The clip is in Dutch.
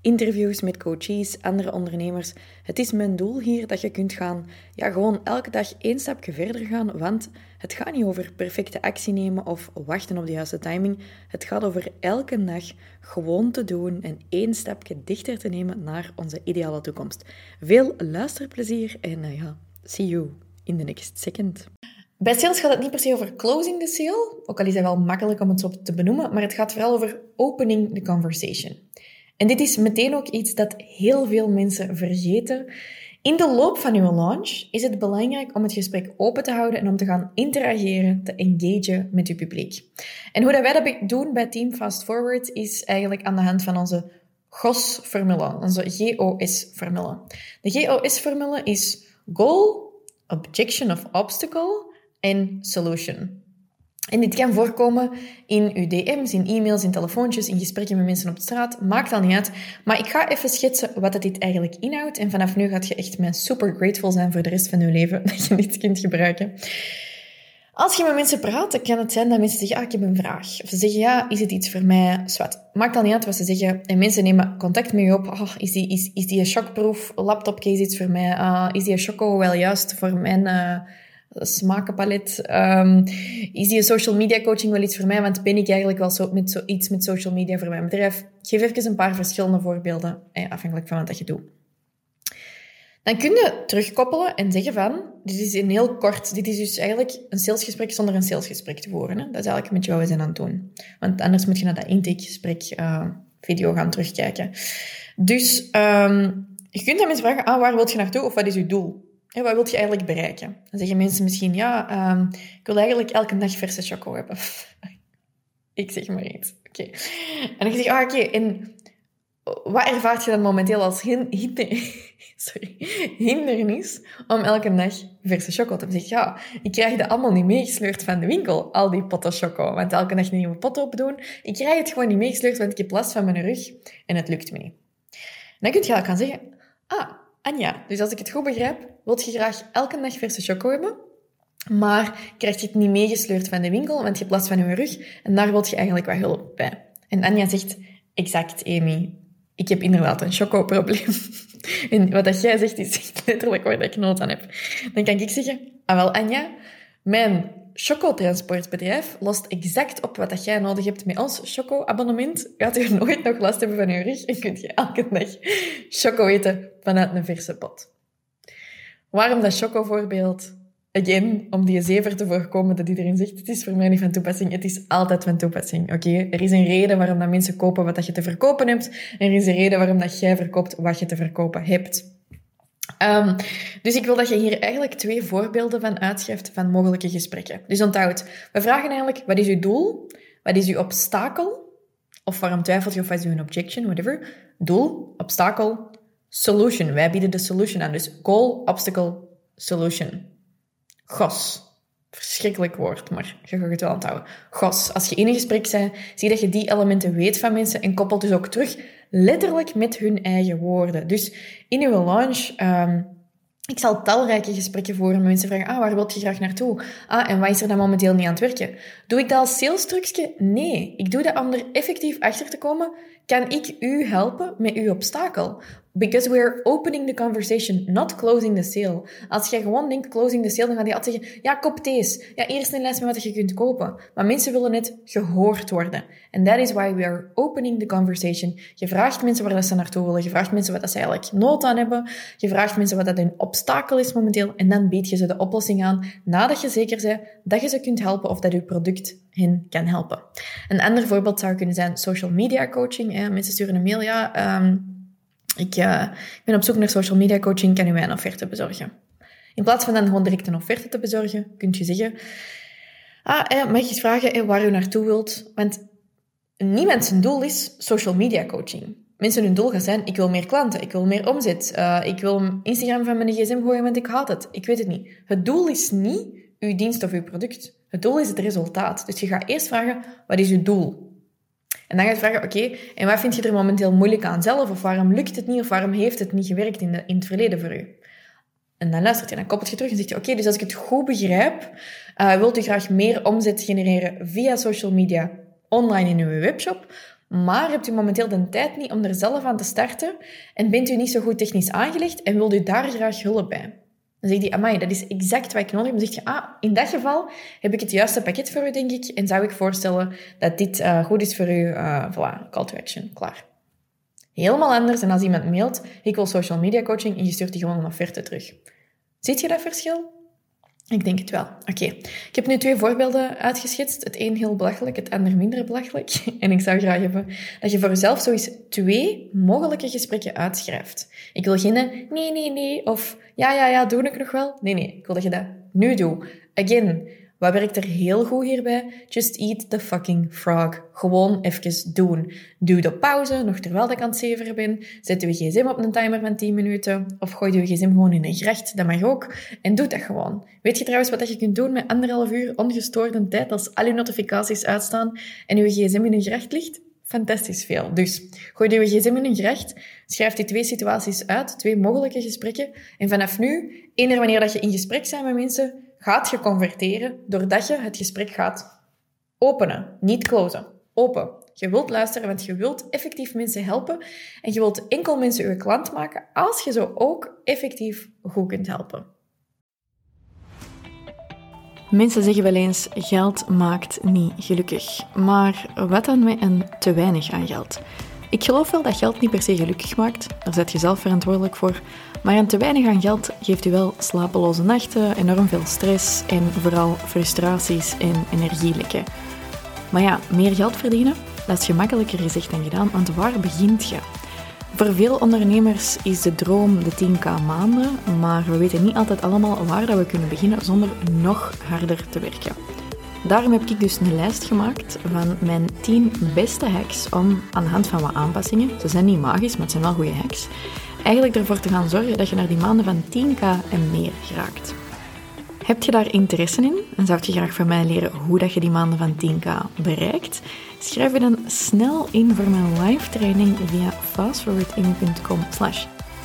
interviews met coaches, andere ondernemers. Het is mijn doel hier dat je kunt gaan, ja, gewoon elke dag één stapje verder gaan, want het gaat niet over perfecte actie nemen of wachten op de juiste timing. Het gaat over elke dag gewoon te doen en één stapje dichter te nemen naar onze ideale toekomst. Veel luisterplezier en uh, ja, see you in the next second. Bij sales gaat het niet per se over closing the sale, ook al is dat wel makkelijk om het zo te benoemen, maar het gaat vooral over opening the conversation. En dit is meteen ook iets dat heel veel mensen vergeten. In de loop van uw launch is het belangrijk om het gesprek open te houden en om te gaan interageren, te engagen met uw publiek. En hoe dat wij dat doen bij Team Fast Forward is eigenlijk aan de hand van onze GOS-formule, onze GOS-formule. De GOS-formule is Goal, Objection of Obstacle en Solution. En dit kan voorkomen in uw DM's, in e-mails, in telefoontjes, in gesprekken met mensen op straat. Maakt al niet uit. Maar ik ga even schetsen wat dit eigenlijk inhoudt. En vanaf nu gaat je echt mij super grateful zijn voor de rest van je leven dat je dit kunt gebruiken. Als je met mensen praat, kan het zijn dat mensen zeggen, ah, ik heb een vraag. Of ze zeggen, ja, is het iets voor mij? Zwat. Maakt al niet uit wat ze zeggen. En mensen nemen contact met je op. Oh, is, die, is, is die een shockproof laptopcase iets voor mij? Uh, is die een choco wel juist voor mijn... Uh, smakenpalet. Um, is die social media coaching wel iets voor mij? Want ben ik eigenlijk wel zo met zo, iets met social media voor mijn bedrijf? Ik geef even een paar verschillende voorbeelden, eh, afhankelijk van wat je doet. Dan kun je terugkoppelen en zeggen van, dit is een heel kort, dit is dus eigenlijk een salesgesprek zonder een salesgesprek te voeren. Hè? Dat is eigenlijk een beetje wat aan het doen. Want anders moet je naar dat intakegesprek uh, video gaan terugkijken. Dus um, je kunt aan mensen vragen, ah, waar wil je naartoe of wat is je doel? En wat wil je eigenlijk bereiken? Dan zeggen mensen misschien, ja, um, ik wil eigenlijk elke dag verse choco hebben. ik zeg maar iets. Oké. En dan zeg ah, oké, en wat ervaart je dan momenteel als sorry, hindernis om elke dag verse choco te hebben? Zeg ja, ik krijg dat allemaal niet meegesleurd van de winkel, al die potten choco. Want elke dag een nieuwe pot open doen. Ik krijg het gewoon niet meegesleurd, want ik heb last van mijn rug en het lukt me niet. En dan kun je gaan zeggen, ah, Anja, dus als ik het goed begrijp, wilt je graag elke dag verse choco hebben, maar krijg je het niet meegesleurd van de winkel, want je hebt last van je rug en daar wilt je eigenlijk wat hulp bij. En Anja zegt, exact Amy, ik heb inderdaad een choco-probleem. en wat dat jij zegt, is letterlijk waar ik nood aan heb. Dan kan ik zeggen, ah wel Anja, mijn chocotransportbedrijf lost exact op wat dat jij nodig hebt met ons choco-abonnement. Gaat je nooit nog last hebben van je rug en kunt je elke dag choco eten vanuit een verse pot. Waarom dat choco-voorbeeld? Again, om die zever te voorkomen dat iedereen zegt, het is voor mij niet van toepassing. Het is altijd van toepassing, oké? Er is een reden waarom dat mensen kopen wat dat je te verkopen hebt. Er is een reden waarom dat jij verkoopt wat je te verkopen hebt. Um, dus ik wil dat je hier eigenlijk twee voorbeelden van uitschrijft van mogelijke gesprekken. Dus onthoud, we vragen eigenlijk, wat is uw doel? Wat is uw obstakel? Of waarom twijfelt je of wat is uw objection, whatever. Doel, obstakel, solution. Wij bieden de solution aan. Dus goal, obstacle, solution. GOS. Verschrikkelijk woord, maar je gaat het wel onthouden. GOS. Als je in een gesprek bent, zie dat je die elementen weet van mensen en koppelt dus ook terug letterlijk met hun eigen woorden. Dus in uw launch, um, ik zal talrijke gesprekken voeren met mensen vragen, ah, waar wilt je graag naartoe? Ah, en wat is er dan momenteel niet aan het werken? Doe ik dat als sales trucje? Nee. Ik doe dat om er effectief achter te komen, kan ik u helpen met uw obstakel? Because we're opening the conversation, not closing the sale. Als jij gewoon denkt closing the sale, dan gaan die altijd zeggen, ja, koop deze. Ja, eerst een lijst met wat je kunt kopen. Maar mensen willen net gehoord worden. And that is why we are opening the conversation. Je vraagt mensen waar ze naartoe willen. Je vraagt mensen wat ze eigenlijk nood aan hebben. Je vraagt mensen wat dat hun obstakel is momenteel. En dan bied je ze de oplossing aan, nadat je zeker bent dat je ze kunt helpen of dat je product hen kan helpen. Een ander voorbeeld zou kunnen zijn social media coaching. Mensen sturen een mail, ja... Um, ik, uh, ik ben op zoek naar social media coaching, kan u mij een offerte bezorgen? In plaats van dan gewoon direct een offerte te bezorgen, kunt je zeggen, ah, eh, mag je eens vragen eh, waar u naartoe wilt? Want niemand zijn doel is social media coaching. Mensen hun doel gaat zijn, ik wil meer klanten, ik wil meer omzet, uh, ik wil Instagram van mijn gsm gooien, want ik haat het. Ik weet het niet. Het doel is niet uw dienst of uw product. Het doel is het resultaat. Dus je gaat eerst vragen, wat is je doel? En dan ga je vragen, oké, en wat vind je er momenteel moeilijk aan zelf? Of waarom lukt het niet? Of waarom heeft het niet gewerkt in, het verleden voor u? En dan luistert je, dan koppelt je terug en zegt je, oké, dus als ik het goed begrijp, uh, wilt u graag meer omzet genereren via social media, online in uw webshop, maar hebt u momenteel de tijd niet om er zelf aan te starten en bent u niet zo goed technisch aangelegd en wilt u daar graag hulp bij? Dan zegt hij, amai, dat is exact wat ik nodig heb. Dan zeg je, ah, in dat geval heb ik het juiste pakket voor u, denk ik. En zou ik voorstellen dat dit uh, goed is voor u. Uh, voilà, call to action, klaar. Helemaal anders dan als iemand mailt, ik wil social media coaching en je stuurt die gewoon een offerte terug. Ziet je dat verschil? Ik denk het wel. Oké. Ik heb nu twee voorbeelden uitgeschetst. Het een heel belachelijk, het ander minder belachelijk. En ik zou graag hebben dat je voor jezelf zo twee mogelijke gesprekken uitschrijft. Ik wil geen nee, nee, nee, of ja, ja, ja, doe ik nog wel. Nee, nee, ik wil dat je dat nu doet. Again, wat werkt er heel goed hierbij? Just eat the fucking frog. Gewoon even doen. Doe de pauze, nog terwijl ik aan het zeveren ben. Zet je gsm op een timer van 10 minuten. Of gooi je gsm gewoon in een gerecht, dat mag ook. En doe dat gewoon. Weet je trouwens wat je kunt doen met anderhalf uur ongestoorde tijd als al je notificaties uitstaan en je gsm in een gerecht ligt? Fantastisch veel. Dus gooi je gsm in een gerecht, schrijf die twee situaties uit, twee mogelijke gesprekken. En vanaf nu, eender wanneer dat je in gesprek bent met mensen, gaat je converteren doordat je het gesprek gaat openen, niet closen. Open. Je wilt luisteren, want je wilt effectief mensen helpen en je wilt enkel mensen je klant maken als je zo ook effectief goed kunt helpen. Mensen zeggen wel eens: geld maakt niet gelukkig. Maar wat dan met een te weinig aan geld? Ik geloof wel dat geld niet per se gelukkig maakt, daar zet je zelf verantwoordelijk voor. Maar een te weinig aan geld geeft u wel slapeloze nachten, enorm veel stress en vooral frustraties en energielekken. Maar ja, meer geld verdienen, dat is gemakkelijker gezegd dan gedaan, want waar begint je? Voor veel ondernemers is de droom de 10k maanden, maar we weten niet altijd allemaal waar dat we kunnen beginnen zonder nog harder te werken. Daarom heb ik dus een lijst gemaakt van mijn 10 beste hacks om aan de hand van wat aanpassingen, ze zijn niet magisch, maar het zijn wel goede hacks, eigenlijk ervoor te gaan zorgen dat je naar die maanden van 10k en meer geraakt. Heb je daar interesse in en zou je graag van mij leren hoe dat je die maanden van 10k bereikt? Schrijf je dan snel in voor mijn live training via fastforwarding.com slash